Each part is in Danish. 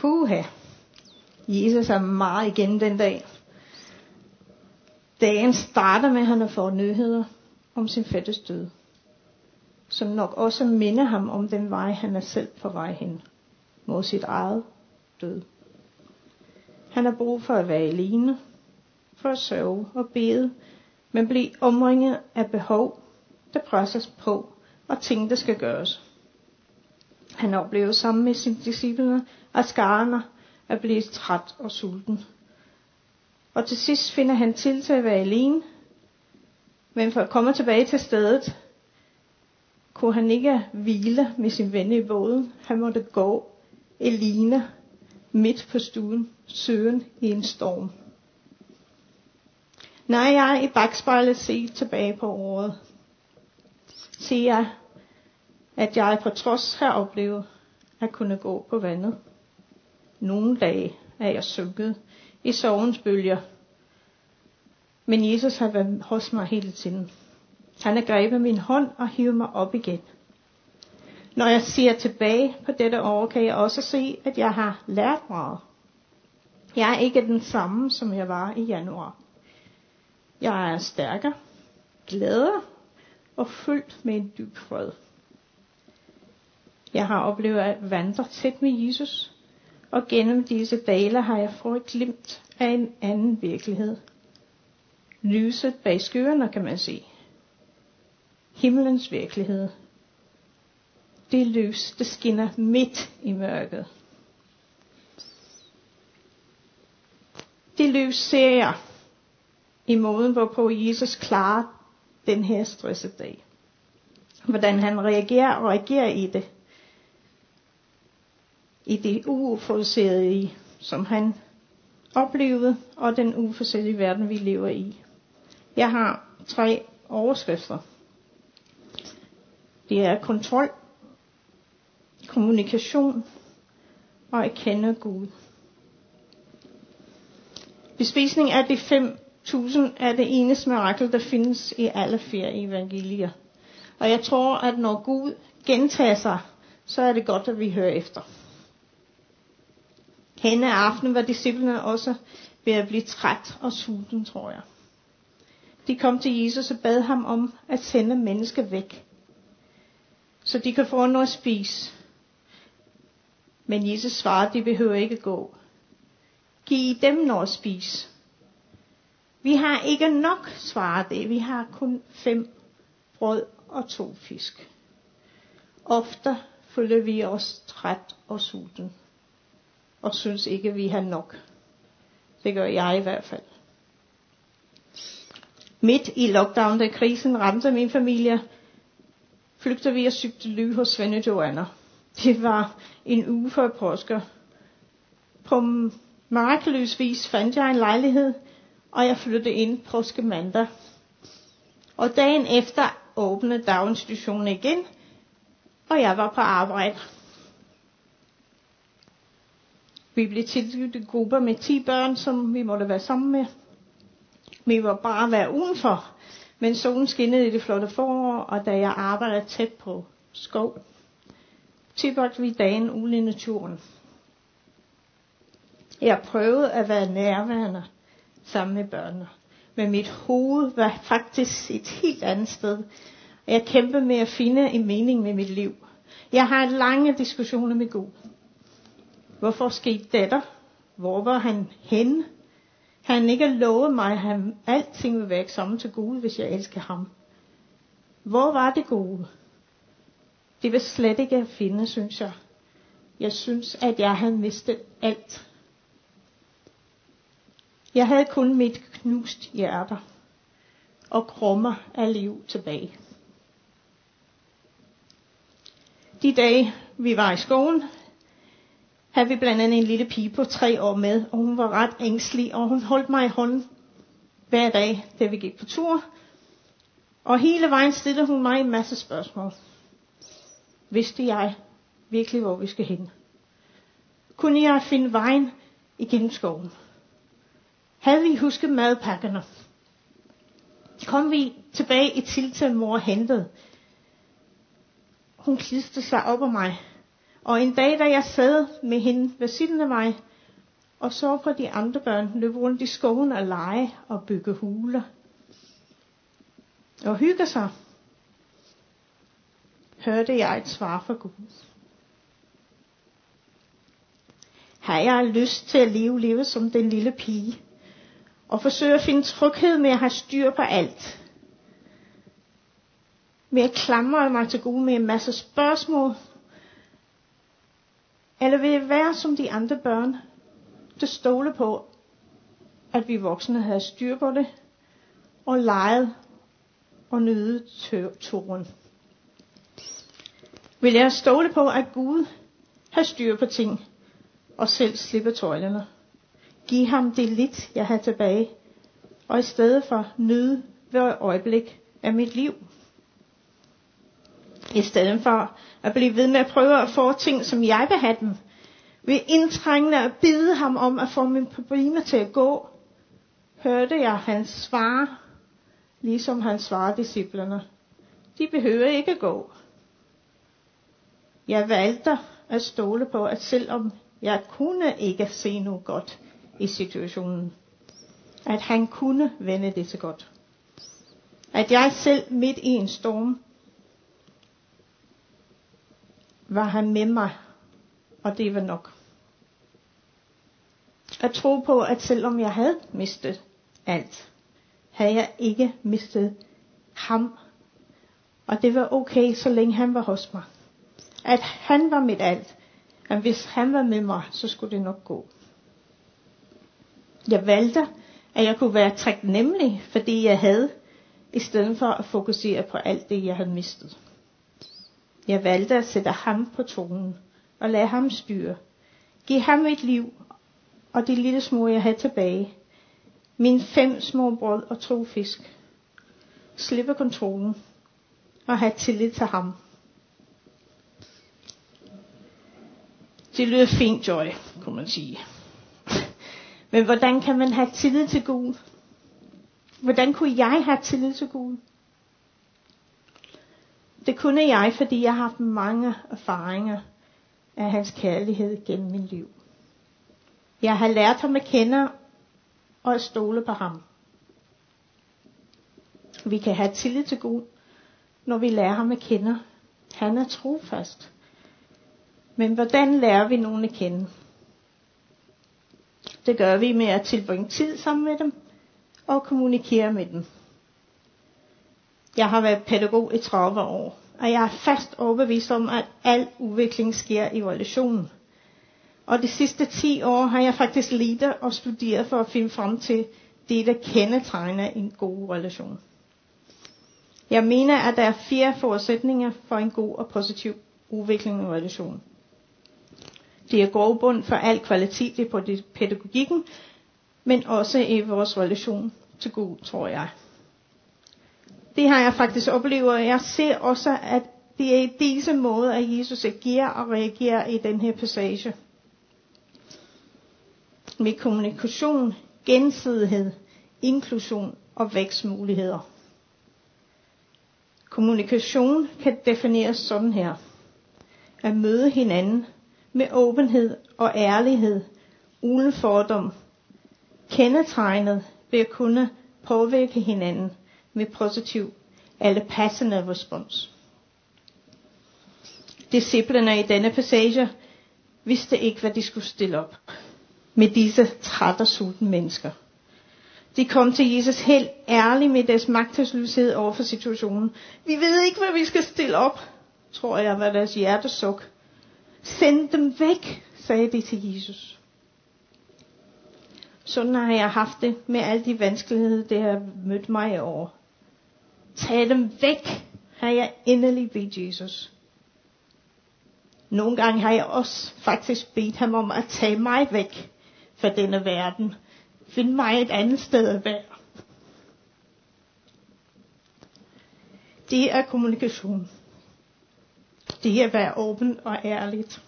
Puha. Jesus er meget igen den dag. Dagen starter med, at han får nyheder om sin fættes død. Som nok også minder ham om den vej, han er selv på vej hen. Mod sit eget død. Han har brug for at være alene, for at sørge og bede, men blive omringet af behov, der presses på, og ting, der skal gøres. Han oplevede sammen med sine disciple, at skarne er blevet træt og sulten. Og til sidst finder han til til at være alene, men for at komme tilbage til stedet, kunne han ikke hvile med sin ven i båden. Han måtte gå alene midt på stuen, søen i en storm. Når jeg i bagspejlet ser tilbage på året, ser jeg, at jeg på trods har oplevet at kunne gå på vandet. Nogle dage er jeg sunket i sovens bølger, men Jesus har været hos mig hele tiden. Han har grebet min hånd og hivet mig op igen. Når jeg ser tilbage på dette år, kan jeg også se, at jeg har lært meget. Jeg er ikke den samme, som jeg var i januar. Jeg er stærkere, gladere og fyldt med en dyb fred. Jeg har oplevet at vandre tæt med Jesus, og gennem disse dale har jeg fået glimt af en anden virkelighed. Lyset bag skyerne, kan man se. Himlens virkelighed. Det lys, der skinner midt i mørket. Det lys ser jeg i måden, hvorpå Jesus klarer den her stressede dag. Hvordan han reagerer og reagerer i det. I det uforudsigelige, som han oplevede, og den uforudsigelige verden, vi lever i. Jeg har tre overskrifter. Det er kontrol, kommunikation og at kende Gud. Bespisning af de 5.000 er det eneste mirakel, der findes i alle fire evangelier. Og jeg tror, at når Gud gentager sig, så er det godt, at vi hører efter. Hende aften var disciplene også ved at blive træt og sulten, tror jeg. De kom til Jesus og bad ham om at sende mennesker væk, så de kan få noget at spise. Men Jesus svarede, de behøver ikke gå. Giv dem noget at spise. Vi har ikke nok, svarede det. Vi har kun fem brød og to fisk. Ofte føler vi os træt og sulten, og synes ikke, vi har nok. Det gør jeg i hvert fald. Midt i lockdown, da krisen ramte min familie, flygtede vi og søgte ly hos Svende Joanna. Det var en uge før påske. På mirakuløs vis fandt jeg en lejlighed, og jeg flyttede ind påske mandag. Og dagen efter åbnede daginstitutionen igen, og jeg var på arbejde. Vi blev tilknyttet grupper med 10 børn, som vi måtte være sammen med. Vi var bare være udenfor, men solen skinnede i det flotte forår, og da jeg arbejdede tæt på skov, tilbragte vi dagen ude i naturen. Jeg prøvede at være nærværende sammen med børnene, men mit hoved var faktisk et helt andet sted. Jeg kæmpede med at finde en mening med mit liv. Jeg har lange diskussioner med Gud. Hvorfor skete dette? Hvor var han henne? Han ikke lovet mig, at han alting vil være sammen til Gud, hvis jeg elsker ham. Hvor var det gode? Det vil slet ikke at finde, synes jeg. Jeg synes, at jeg havde mistet alt. Jeg havde kun mit knust hjerte og krummer af liv tilbage. De dage, vi var i skolen, havde vi blandt andet en lille pige på tre år med, og hun var ret ængstelig, og hun holdt mig i hånden hver dag, da vi gik på tur. Og hele vejen stillede hun mig en masse spørgsmål. Vidste jeg virkelig, hvor vi skal hen? Kunne jeg finde vejen igennem skoven? Havde vi husket madpakkerne? Kom vi tilbage i til mor hentede? Hun klistede sig op af mig og en dag, da jeg sad med hende ved siden af mig, og så på de andre børn løbe rundt i skoven og lege og bygge huler. Og hygge sig, hørte jeg et svar fra Gud. Har jeg lyst til at leve livet som den lille pige, og forsøge at finde tryghed med at have styr på alt. Med at klamre mig til gode med en masse spørgsmål. Eller vil jeg være som de andre børn, der stole på, at vi voksne havde styr på det, og leget og nyde turen. Vil jeg stole på, at Gud har styr på ting, og selv slippe tøjlerne? Giv ham det lidt, jeg har tilbage, og i stedet for nyde hver øjeblik af mit liv. I stedet for at blive ved med at prøve at få ting, som jeg vil have dem, ved indtrængende at bide ham om at få mine problemer til at gå, hørte jeg hans svar, ligesom han svarede disciplerne. De behøver ikke gå. Jeg valgte at stole på, at selvom jeg kunne ikke se noget godt i situationen, at han kunne vende det til godt. At jeg selv midt i en storm, var han med mig, og det var nok. At tro på, at selvom jeg havde mistet alt, havde jeg ikke mistet ham. Og det var okay, så længe han var hos mig. At han var mit alt. At hvis han var med mig, så skulle det nok gå. Jeg valgte, at jeg kunne være taknemmelig for det, jeg havde, i stedet for at fokusere på alt det, jeg havde mistet. Jeg valgte at sætte ham på tronen og lade ham styre. Giv ham mit liv og de lille små, jeg havde tilbage. Mine fem små brød og to fisk. Slippe kontrollen og have tillid til ham. Det lyder fint, Joy, kunne man sige. Men hvordan kan man have tillid til Gud? Hvordan kunne jeg have tillid til Gud? Det kunne jeg, fordi jeg har haft mange erfaringer af hans kærlighed gennem mit liv. Jeg har lært ham at kende og at stole på ham. Vi kan have tillid til Gud, når vi lærer ham at kende. Han er trofast. Men hvordan lærer vi nogen at kende? Det gør vi med at tilbringe tid sammen med dem og kommunikere med dem. Jeg har været pædagog i 30 år, og jeg er fast overbevist om, at al udvikling sker i relationen. Og de sidste 10 år har jeg faktisk lidt og studeret for at finde frem til det, der kendetegner en god relation. Jeg mener, at der er fire forudsætninger for en god og positiv udvikling i relationen. Det er grobund for al kvalitet i pædagogikken, men også i vores relation til Gud, tror jeg. Det har jeg faktisk oplevet, og jeg ser også, at det er i disse måder, at Jesus agerer og reagerer i den her passage. Med kommunikation, gensidighed, inklusion og vækstmuligheder. Kommunikation kan defineres sådan her. At møde hinanden med åbenhed og ærlighed, uden fordom, kendetegnet ved at kunne påvirke hinanden med positiv eller passende respons. Disciplerne i denne passage vidste ikke, hvad de skulle stille op med disse trætte og sultne mennesker. De kom til Jesus helt ærligt med deres magtesløshed over for situationen. Vi ved ikke, hvad vi skal stille op, tror jeg, var deres hjertesuk. Send dem væk, sagde de til Jesus. Sådan har jeg haft det med alle de vanskeligheder, det har mødt mig over. Tag dem væk, har jeg endelig bedt Jesus. Nogle gange har jeg også faktisk bedt ham om at tage mig væk fra denne verden. Find mig et andet sted at være. Det er kommunikation. Det er at være åben og ærligt.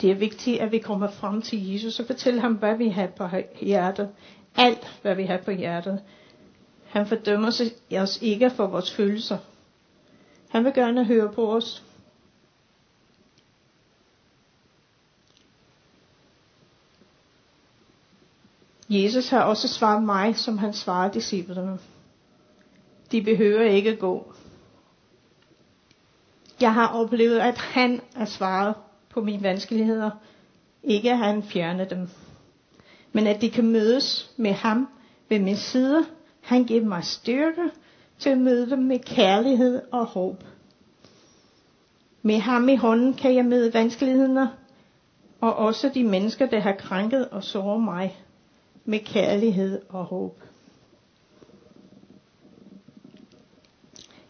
Det er vigtigt, at vi kommer frem til Jesus og fortæller ham, hvad vi har på hjertet. Alt, hvad vi har på hjertet. Han fordømmer os ikke for vores følelser. Han vil gerne høre på os. Jesus har også svaret mig, som han svarede disciplerne. De behøver ikke gå. Jeg har oplevet, at han er svaret på mine vanskeligheder. Ikke at han fjerner dem. Men at de kan mødes med ham ved min side han giver mig styrke til at møde dem med kærlighed og håb. Med ham i hånden kan jeg møde vanskelighederne, og også de mennesker, der har krænket og såret mig, med kærlighed og håb.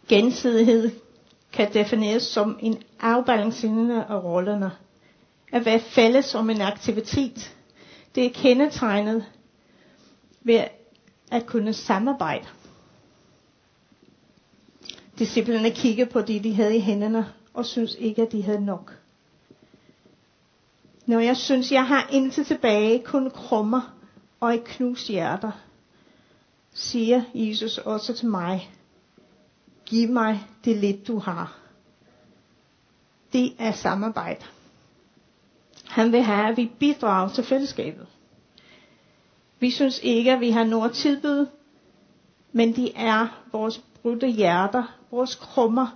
Gensidighed kan defineres som en afbalancering af rollerne. At være fælles om en aktivitet, det er kendetegnet ved at kunne samarbejde. Disciplerne kiggede på det, de havde i hænderne, og synes ikke, at de havde nok. Når jeg synes, jeg har indtil tilbage kun krummer og et knust hjerter, siger Jesus også til mig, giv mig det lidt du har. Det er samarbejde. Han vil have, at vi bidrager til fællesskabet. Vi synes ikke, at vi har noget at tilbyde, men de er vores brudte hjerter, vores krummer,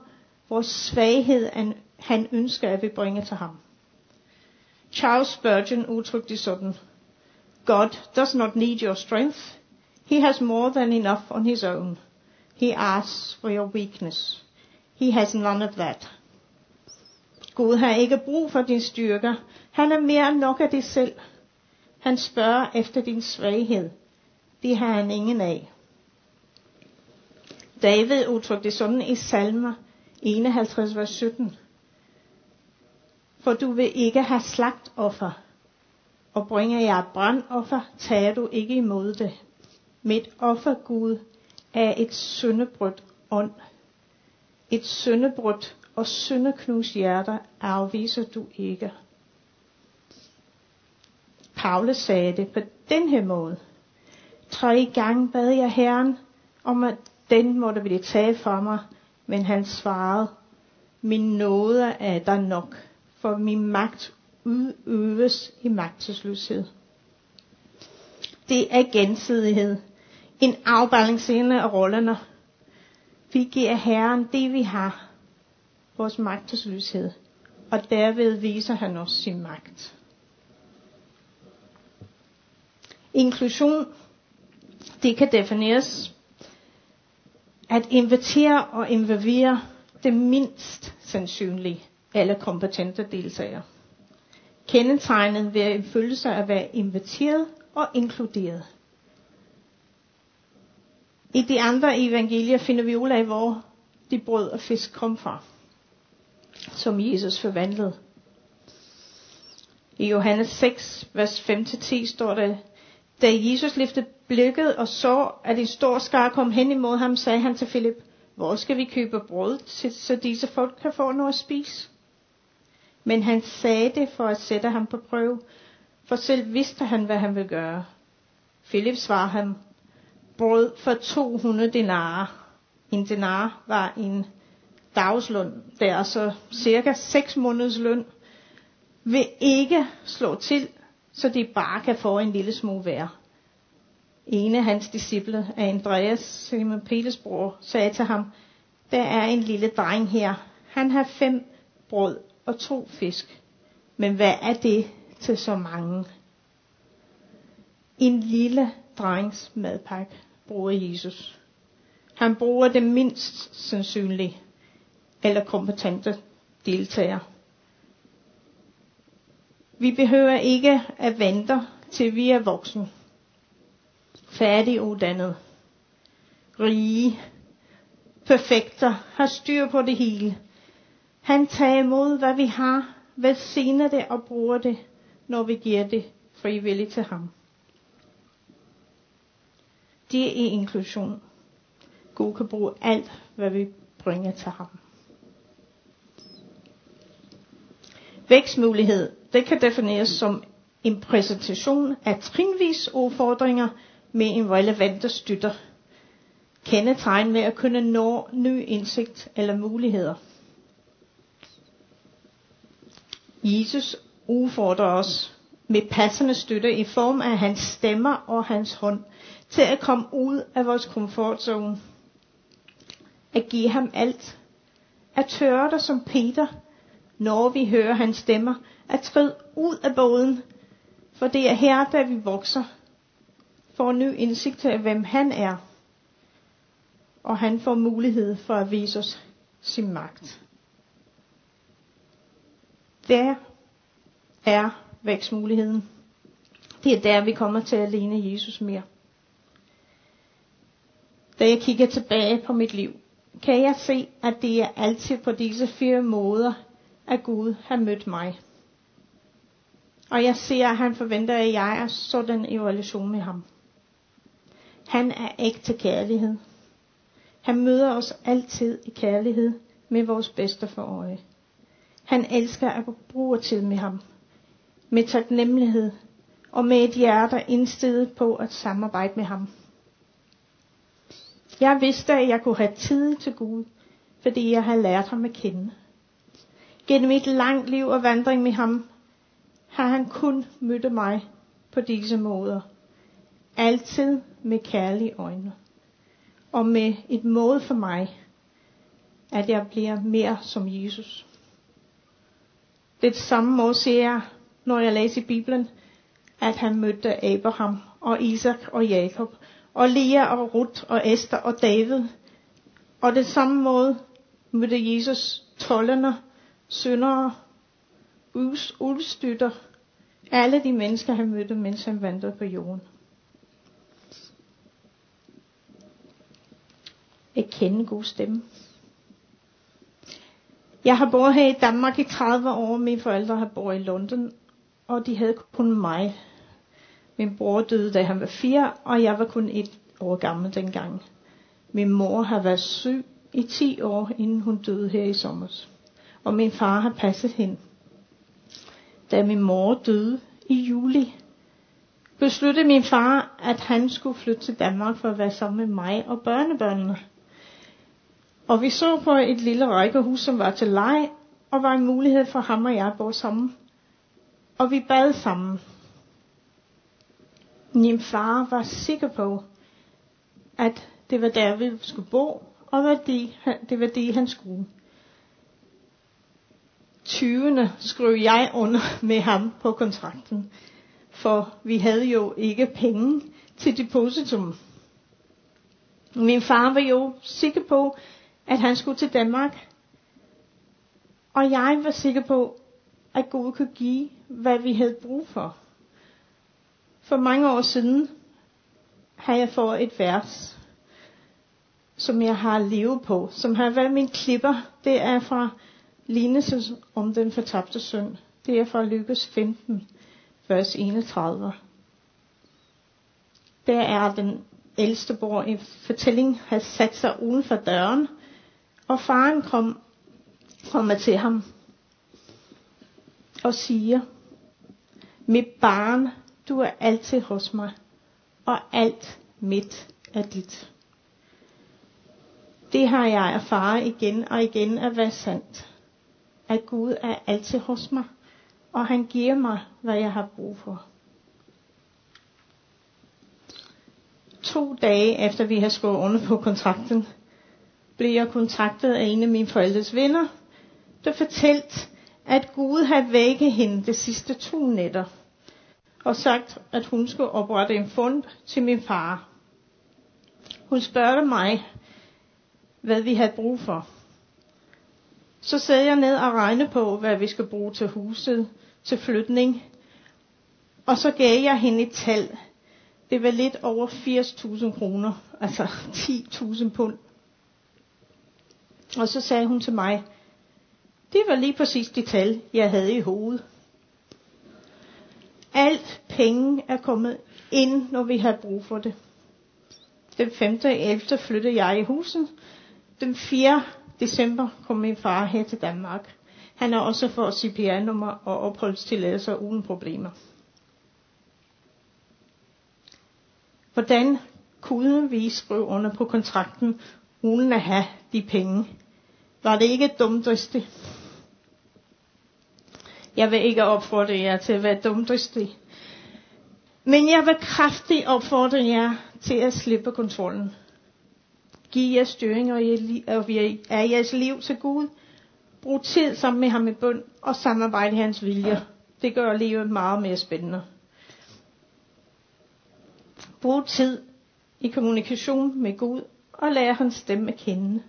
vores svaghed, han ønsker, at vi bringer til ham. Charles Spurgeon udtrykte det sådan. God does not need your strength. He has more than enough on his own. He asks for your weakness. He has none of that. Gud har ikke brug for din styrke. Han er mere end nok af det selv. Han spørger efter din svaghed. Det har han ingen af. David udtrykte det sådan i salmer 51, vers 17. For du vil ikke have slagtoffer, og bringer jeg brandoffer, tager du ikke imod det. Mit offer, Gud, er et syndebrudt ånd. Et syndebrudt og syndeknus hjerte afviser du ikke. Paulus sagde det på den her måde. Tre gange bad jeg Herren om, at den måtte blive taget fra mig, men han svarede, min nåde er der nok, for min magt udøves i magtesløshed. Det er gensidighed. En afbalancering af rollerne. Vi giver Herren det, vi har. Vores magtesløshed. Og derved viser han os sin magt. Inklusion, det kan defineres at invitere og involvere det mindst sandsynlige alle kompetente deltagere. Kendetegnet ved en følelse af at være inviteret og inkluderet. I de andre evangelier finder vi ud af, hvor de brød og fisk kom fra, som Jesus forvandlede. I Johannes 6, vers 5-10 står der, da Jesus løftede blikket og så, at en stor skar kom hen imod ham, sagde han til Filip, hvor skal vi købe brød, til, så disse folk kan få noget at spise? Men han sagde det for at sætte ham på prøve, for selv vidste han, hvad han ville gøre. Philip svarede ham, brød for 200 denarer. En denar var en dagsløn, det er altså cirka 6 måneders løn, vil ikke slå til, så de bare kan få en lille smule værd. En af hans disciple, Andreas, Simon Peters bror, sagde til ham, der er en lille dreng her. Han har fem brød og to fisk. Men hvad er det til så mange? En lille drengs madpakke bruger Jesus. Han bruger det mindst sandsynlige eller kompetente deltager. Vi behøver ikke at vente til vi er voksne, færdiguddannet, rige, perfekter, har styr på det hele. Han tager imod, hvad vi har, velsigner det og bruger det, når vi giver det frivilligt til ham. Det er inklusion. Gud kan bruge alt, hvad vi bringer til ham. Vækstmulighed, det kan defineres som en præsentation af trinvis udfordringer med en relevante støtter. Kendetegn med at kunne nå ny indsigt eller muligheder. Jesus udfordrer os med passende støtte i form af hans stemmer og hans hånd til at komme ud af vores komfortzone. At give ham alt. At tørre dig som Peter, når vi hører hans stemmer. At træde ud af båden, for det er her, da vi vokser. Får ny indsigt til, hvem han er. Og han får mulighed for at vise os sin magt. Der er vækstmuligheden. Det er der, vi kommer til at ligne Jesus mere. Da jeg kigger tilbage på mit liv, kan jeg se, at det er altid på disse fire måder, at Gud har mødt mig. Og jeg ser, at han forventer, at jeg er sådan i relation med ham. Han er ægte kærlighed. Han møder os altid i kærlighed med vores bedste for øje. Han elsker at bruge tid med ham. Med taknemmelighed og med et hjerte indstillet på at samarbejde med ham. Jeg vidste, at jeg kunne have tid til Gud, fordi jeg havde lært ham at kende. Gennem et langt liv og vandring med ham, har han kun mødt mig på disse måder. Altid med kærlige øjne. Og med et mål for mig, at jeg bliver mere som Jesus. Det samme måde ser jeg, når jeg læser i Bibelen, at han mødte Abraham og Isak og Jakob og Lea og Ruth og Esther og David. Og det samme måde mødte Jesus tollerne, syndere, udstytter, alle de mennesker, han mødte, mens han vandrede på jorden. At kende god stemme. Jeg har boet her i Danmark i 30 år. Mine forældre har boet i London, og de havde kun mig. Min bror døde, da han var fire, og jeg var kun et år gammel dengang. Min mor har været syg i 10 år, inden hun døde her i sommer. Og min far har passet hende. Da min mor døde i juli, besluttede min far, at han skulle flytte til Danmark for at være sammen med mig og børnebørnene. Og vi så på et lille rækkehus, som var til leg, og var en mulighed for ham og jeg at bo sammen. Og vi bad sammen. Min far var sikker på, at det var der, vi skulle bo, og det, det var det, han skulle. 20. skrev jeg under med ham på kontrakten, for vi havde jo ikke penge til depositum. Min far var jo sikker på, at han skulle til Danmark. Og jeg var sikker på, at Gud kunne give, hvad vi havde brug for. For mange år siden har jeg fået et vers, som jeg har levet på, som har været min klipper. Det er fra Lignelsen om den fortabte søn. Det er fra Lykkes 15, vers 31. Der er den ældste bror i fortælling har sat sig uden for døren, og faren kom, kommer til ham og siger, mit barn, du er altid hos mig, og alt mit er dit. Det har jeg erfaret igen og igen at være sandt. At Gud er altid hos mig, og han giver mig, hvad jeg har brug for. To dage efter vi har skrevet under på kontrakten, blev jeg kontaktet af en af mine forældres venner, der fortalte, at Gud havde vækket hende de sidste to nætter, og sagt, at hun skulle oprette en fond til min far. Hun spurgte mig, hvad vi havde brug for. Så sad jeg ned og regnede på, hvad vi skal bruge til huset, til flytning. Og så gav jeg hende et tal. Det var lidt over 80.000 kroner, altså 10.000 pund. Og så sagde hun til mig, det var lige præcis det tal, jeg havde i hovedet. Alt penge er kommet ind, når vi har brug for det. Den 5. og 11. flyttede jeg i huset. Den 4 december kom min far her til Danmark. Han har også fået CPR-nummer og opholdstilladelse uden problemer. Hvordan kunne vi skrive under på kontrakten, uden at have de penge? Var det ikke dumdristigt? Jeg vil ikke opfordre jer til at være dumdristig. Men jeg vil kraftigt opfordre jer til at slippe kontrollen. Giv jer styring af jeres liv til Gud. Brug tid sammen med ham i bøn og samarbejde i hans vilje. Det gør livet meget mere spændende. Brug tid i kommunikation med Gud og lær hans stemme at kende.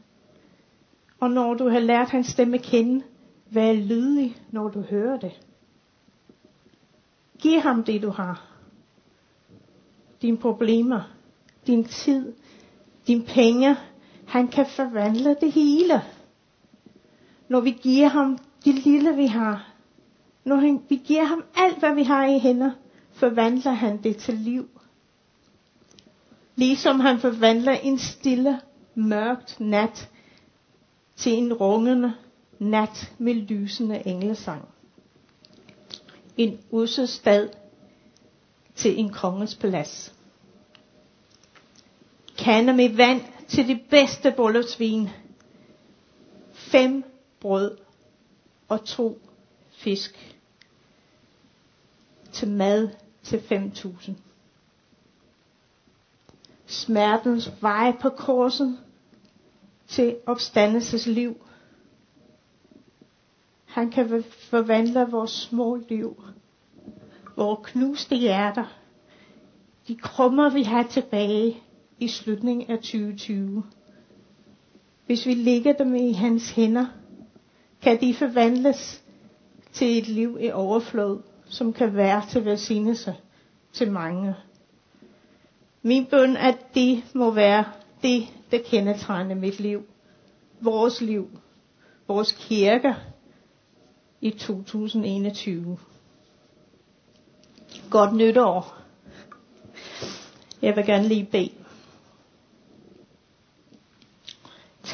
Og når du har lært hans stemme at kende, vær lydig, når du hører det. Giv ham det, du har. Dine problemer, din tid, dine penge. Han kan forvandle det hele. Når vi giver ham det lille, vi har. Når han, vi giver ham alt, hvad vi har i hænder, forvandler han det til liv. Ligesom han forvandler en stille, mørkt nat til en rungende nat med lysende englesang. En stad til en konges palads. Kander med vand til det bedste bryllupsvin. Fem brød og to fisk til mad til 5.000. Smertens vej på korset til opstandelsesliv. Han kan forvandle vores små liv, vores knuste hjerter, de krummer vi har tilbage i slutningen af 2020. Hvis vi lægger dem i hans hænder, kan de forvandles til et liv i overflod, som kan være til velsignelse til mange. Min bøn er, at det må være det, der kendetegner mit liv, vores liv, vores kirke i 2021. Godt nytår. Jeg vil gerne lige bede.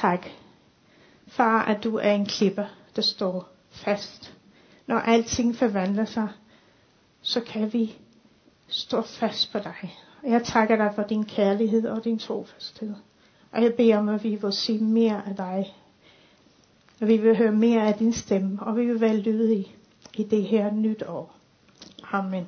Tak. Far, at du er en klippe, der står fast. Når alting forvandler sig, så kan vi stå fast på dig. Og Jeg takker dig for din kærlighed og din trofasthed. Og jeg beder om, at vi vil se mere af dig. Og vi vil høre mere af din stemme, og vi vil være lydige i det her nyt år. Amen.